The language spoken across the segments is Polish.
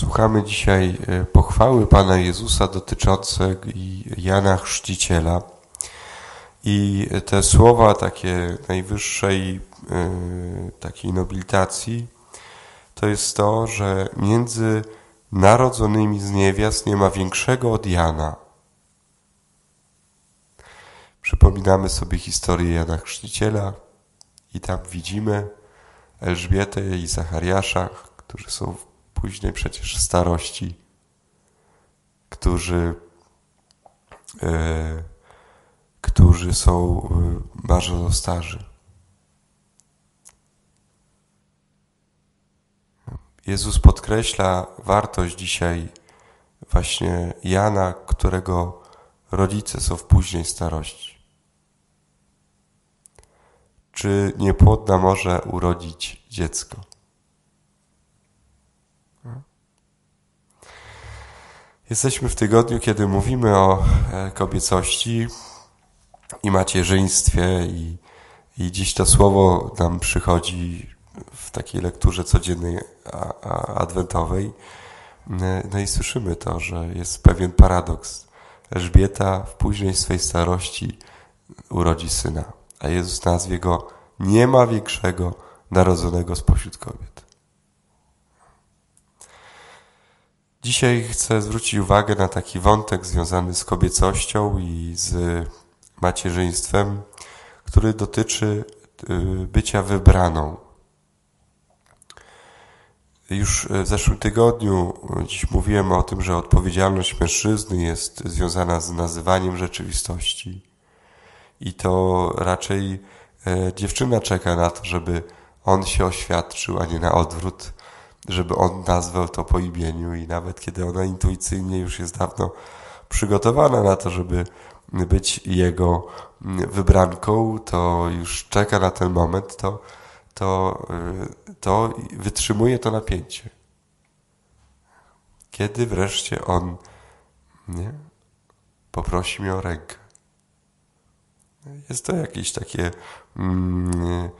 Słuchamy dzisiaj e, pochwały Pana Jezusa dotyczącej Jana Chrzciciela. I te słowa takie najwyższej e, takiej nobilitacji to jest to, że między narodzonymi z niewiast nie ma większego od Jana. Przypominamy sobie historię Jana Chrzciciela i tam widzimy Elżbietę i Zachariasza, którzy są później przecież starości, którzy, e, którzy są e, bardzo starzy. Jezus podkreśla wartość dzisiaj właśnie Jana, którego rodzice są w późnej starości. Czy niepłodna może urodzić dziecko? Jesteśmy w tygodniu, kiedy mówimy o e, kobiecości i macierzyństwie i, i dziś to słowo nam przychodzi w takiej lekturze codziennej a, a adwentowej. No i słyszymy to, że jest pewien paradoks. Elżbieta w późnej swej starości urodzi syna, a Jezus nazwie go nie ma większego narodzonego spośród kobiet. Dzisiaj chcę zwrócić uwagę na taki wątek związany z kobiecością i z macierzyństwem, który dotyczy y, bycia wybraną. Już w zeszłym tygodniu dziś mówiłem o tym, że odpowiedzialność mężczyzny jest związana z nazywaniem rzeczywistości. I to raczej e, dziewczyna czeka na to, żeby on się oświadczył, a nie na odwrót żeby on nazwał to po imieniu i nawet kiedy ona intuicyjnie już jest dawno przygotowana na to, żeby być jego wybranką, to już czeka na ten moment, to, to, to wytrzymuje to napięcie. Kiedy wreszcie on nie, poprosi mnie o rękę. Jest to jakieś takie mm,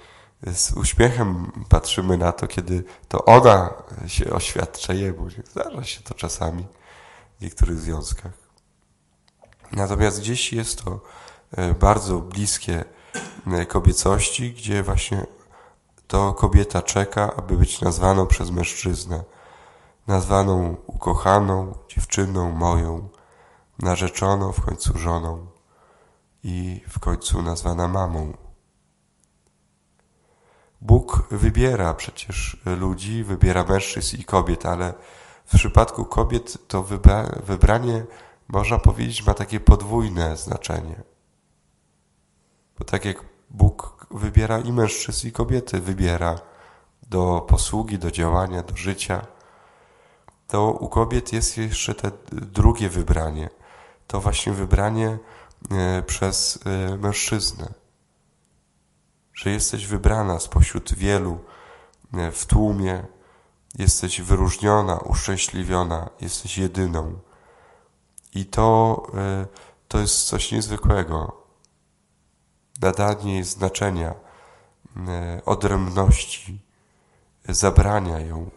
z uśmiechem patrzymy na to, kiedy to ona się oświadcza jemu. Zdarza się to czasami w niektórych związkach. Natomiast gdzieś jest to e, bardzo bliskie e, kobiecości, gdzie właśnie to kobieta czeka, aby być nazwaną przez mężczyznę, nazwaną ukochaną, dziewczyną moją, narzeczoną, w końcu żoną i w końcu nazwana mamą. Bóg wybiera przecież ludzi, wybiera mężczyzn i kobiet, ale w przypadku kobiet to wybra wybranie, można powiedzieć, ma takie podwójne znaczenie. Bo tak jak Bóg wybiera i mężczyzn, i kobiety wybiera do posługi, do działania, do życia, to u kobiet jest jeszcze te drugie wybranie. To właśnie wybranie e, przez e, mężczyznę że jesteś wybrana spośród wielu e, w tłumie, jesteś wyróżniona, uszczęśliwiona, jesteś jedyną. I to, e, to jest coś niezwykłego. Nadanie jej znaczenia, e, odrębności, zabrania ją,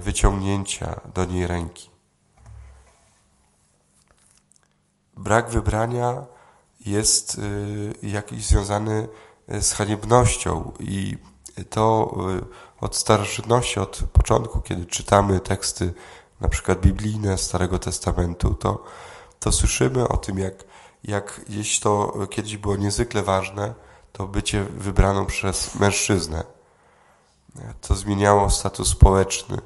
wyciągnięcia do niej ręki. Brak wybrania jest jakiś związany z haniebnością i to y, od starożytności, od początku, kiedy czytamy teksty na przykład biblijne Starego Testamentu, to, to słyszymy o tym, jak, jak jeśli to kiedyś było niezwykle ważne, to bycie wybraną przez mężczyznę. To zmieniało status społeczny.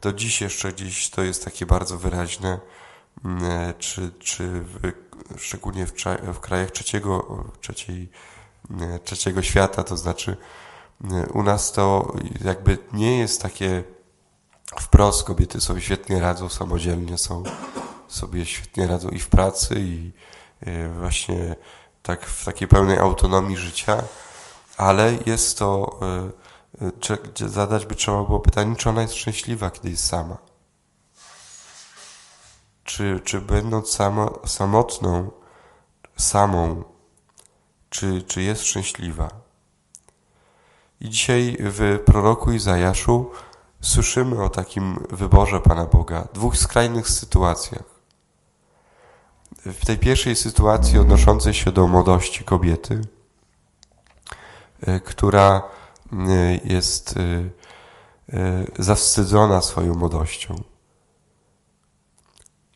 To dziś jeszcze gdzieś to jest takie bardzo wyraźne, czy, czy w szczególnie w, w krajach trzeciego, trzeciej, trzeciego świata, to znaczy u nas to jakby nie jest takie wprost, kobiety sobie świetnie radzą samodzielnie, są sobie świetnie radzą i w pracy i e, właśnie tak w takiej pełnej autonomii życia, ale jest to, e, zadać by trzeba było pytanie, czy ona jest szczęśliwa, kiedy jest sama czy, czy będąc samo, samotną, samą, czy, czy jest szczęśliwa. I dzisiaj w proroku Izajaszu słyszymy o takim wyborze Pana Boga, dwóch skrajnych sytuacjach. W tej pierwszej sytuacji odnoszącej się do młodości kobiety, e, która e, jest e, zawstydzona swoją młodością.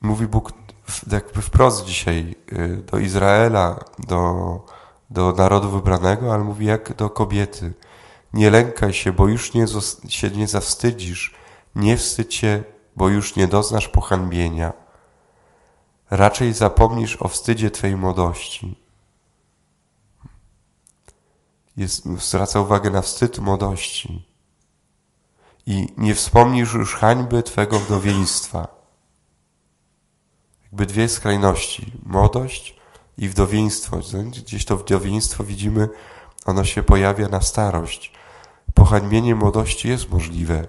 Mówi Bóg jakby wprost dzisiaj do Izraela, do, do narodu wybranego, ale mówi jak do kobiety. Nie lękaj się, bo już nie, się nie zawstydzisz. Nie wstydź się, bo już nie doznasz pohańbienia. Raczej zapomnisz o wstydzie Twojej młodości. Jest, zwraca uwagę na wstyd młodości. I nie wspomnisz już hańby Twego wdowieństwa. Jakby dwie skrajności. Młodość i wdowieństwo. Gdzieś to wdowieństwo widzimy, ono się pojawia na starość pohańbienie młodości jest możliwe.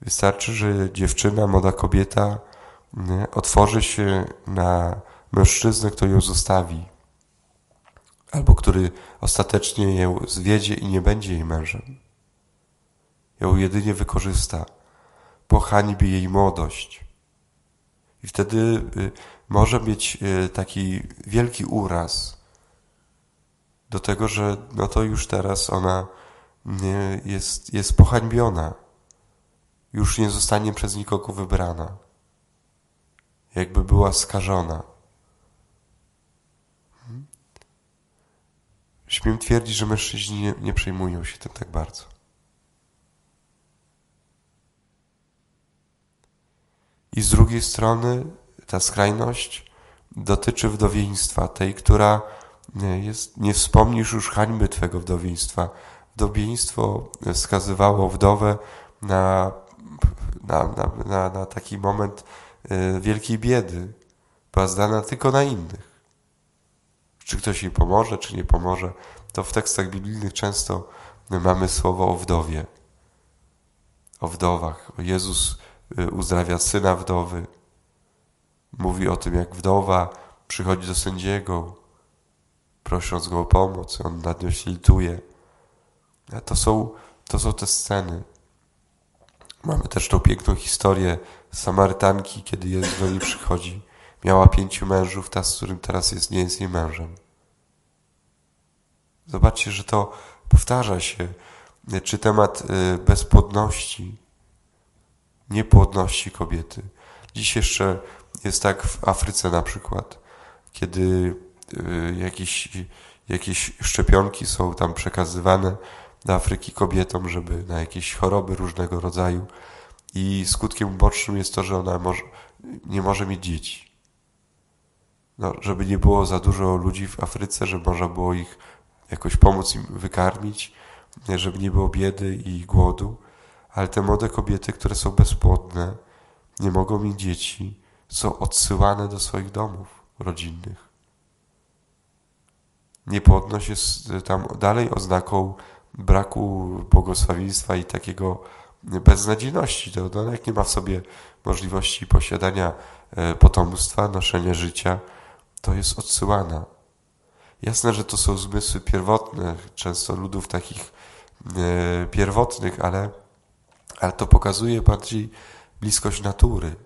Wystarczy, że dziewczyna, młoda kobieta nie, otworzy się na mężczyznę, który ją zostawi, albo który ostatecznie ją zwiedzie i nie będzie jej mężem. Ją jedynie wykorzysta, pohańbi jej młodość. I wtedy y, może mieć y, taki wielki uraz do tego, że no to już teraz ona jest, jest pohańbiona. Już nie zostanie przez nikogo wybrana. Jakby była skażona. Śmiem twierdzić, że mężczyźni nie, nie przejmują się tym tak bardzo. I z drugiej strony ta skrajność dotyczy wdowieństwa, tej, która jest, nie wspomnisz już hańby Twego wdowieństwa, Wdowieństwo wskazywało wdowę na, na, na, na, na taki moment e, wielkiej biedy. Była zdana tylko na innych. Czy ktoś jej pomoże, czy nie pomoże, to w tekstach biblijnych często mamy słowo o wdowie, o wdowach. Jezus uzdrawia syna wdowy. Mówi o tym, jak wdowa przychodzi do sędziego, prosząc go o pomoc, on nad nią się lituje. To są, to są te sceny. Mamy też tą piękną historię Samarytanki, kiedy Jezus do niej przychodzi. Miała pięciu mężów, ta, z którym teraz jest, nie jest jej mężem. Zobaczcie, że to powtarza się. Czy temat y, bezpłodności, niepłodności kobiety. Dziś jeszcze jest tak w Afryce na przykład, kiedy y, jakieś, jakieś szczepionki są tam przekazywane do Afryki kobietom, żeby na jakieś choroby różnego rodzaju. I skutkiem ubocznym jest to, że ona może, nie może mieć dzieci. No, żeby nie było za dużo ludzi w Afryce, żeby można było ich jakoś pomóc im wykarmić, żeby nie było biedy i głodu. Ale te młode kobiety, które są bezpłodne, nie mogą mieć dzieci, są odsyłane do swoich domów rodzinnych. Niepłodność jest tam dalej oznaką braku błogosławieństwa i takiego beznadziejności. To, no, jak nie ma w sobie możliwości posiadania e, potomstwa, noszenia życia, to jest odsyłana. Jasne, że to są zmysły pierwotne, często ludów takich e, pierwotnych, ale, ale to pokazuje bardziej bliskość natury.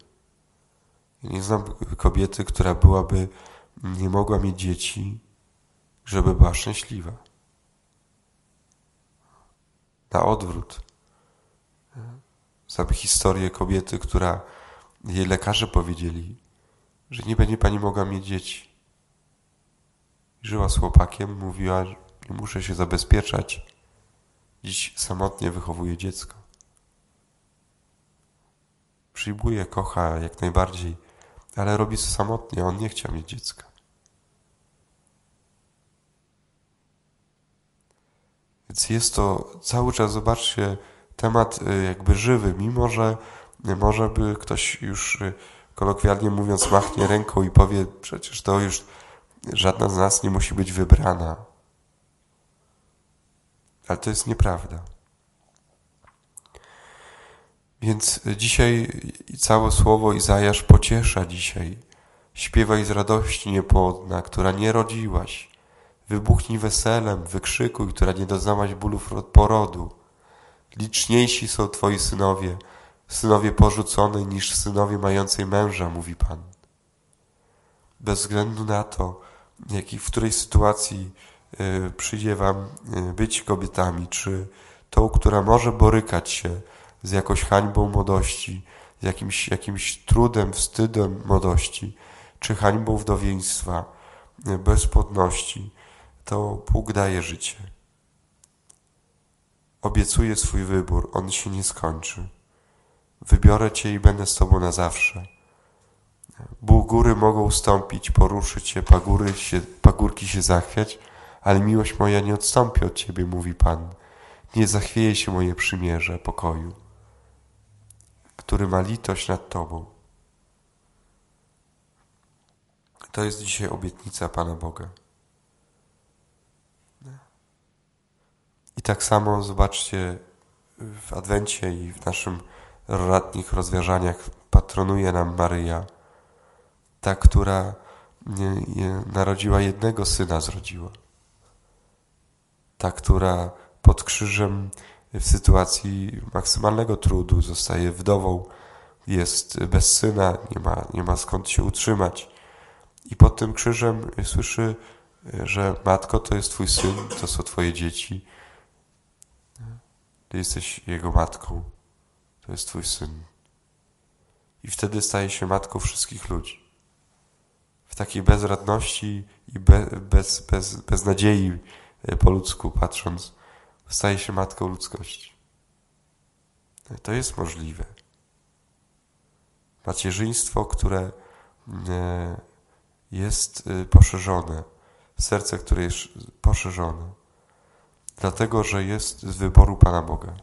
Nie znam kobiety, która byłaby, nie mogła mieć dzieci, żeby była szczęśliwa na odwrót. Znam historię kobiety, która jej lekarze powiedzieli, że nie będzie pani mogła mieć dzieci. Żyła z chłopakiem, mówiła, nie muszę się zabezpieczać. Dziś samotnie wychowuje dziecko. Przyjmuje, kocha jak najbardziej, ale robi to samotnie. On nie chciał mieć dziecka. Więc jest to cały czas, zobaczcie, temat y, jakby żywy, mimo że może by ktoś już y, kolokwialnie mówiąc machnie ręką i powie, przecież to już żadna z nas nie musi być wybrana. Ale to jest nieprawda. Więc dzisiaj całe słowo Izajasz pociesza dzisiaj. Śpiewaj z radości niepłodna, która nie rodziłaś. Wybuchnij weselem, wykrzykuj, która nie doznałaś bólów porodu. Liczniejsi są Twoi synowie, synowie porzuconej niż synowie mającej męża, mówi Pan. Bez względu na to, jaki, w której sytuacji y, przyjdzie Wam y, być kobietami, czy tą, która może borykać się z jakąś hańbą młodości, z jakimś, jakimś trudem, wstydem młodości, czy hańbą wdowieństwa, y, bezpłodności, to Bóg daje życie. Obiecuję swój wybór, on się nie skończy. Wybiorę Cię i będę z Tobą na zawsze. Bóg mogą ustąpić, poruszyć się, pagóry się, pagórki się zachwiać, ale miłość moja nie odstąpi od Ciebie, mówi Pan. Nie zachwieje się moje przymierze pokoju, który ma litość nad Tobą. To jest dzisiaj obietnica Pana Boga. I tak samo zobaczcie w Adwencie i w naszym radnych rozważaniach patronuje nam Maryja, ta, która narodziła jednego syna, zrodziła. Ta, która pod krzyżem w sytuacji maksymalnego trudu zostaje wdową, jest bez syna, nie ma, nie ma skąd się utrzymać. I pod tym krzyżem słyszy, że matko to jest twój syn, to są twoje dzieci. Ty jesteś jego matką, to jest twój syn. I wtedy staje się matką wszystkich ludzi. W takiej bezradności i be, bez, bez, bez nadziei po ludzku patrząc, staje się matką ludzkości. To jest możliwe. Macierzyństwo, które e, jest e, poszerzone, serce, które jest poszerzone, dlatego że jest z wyboru Pana Boga.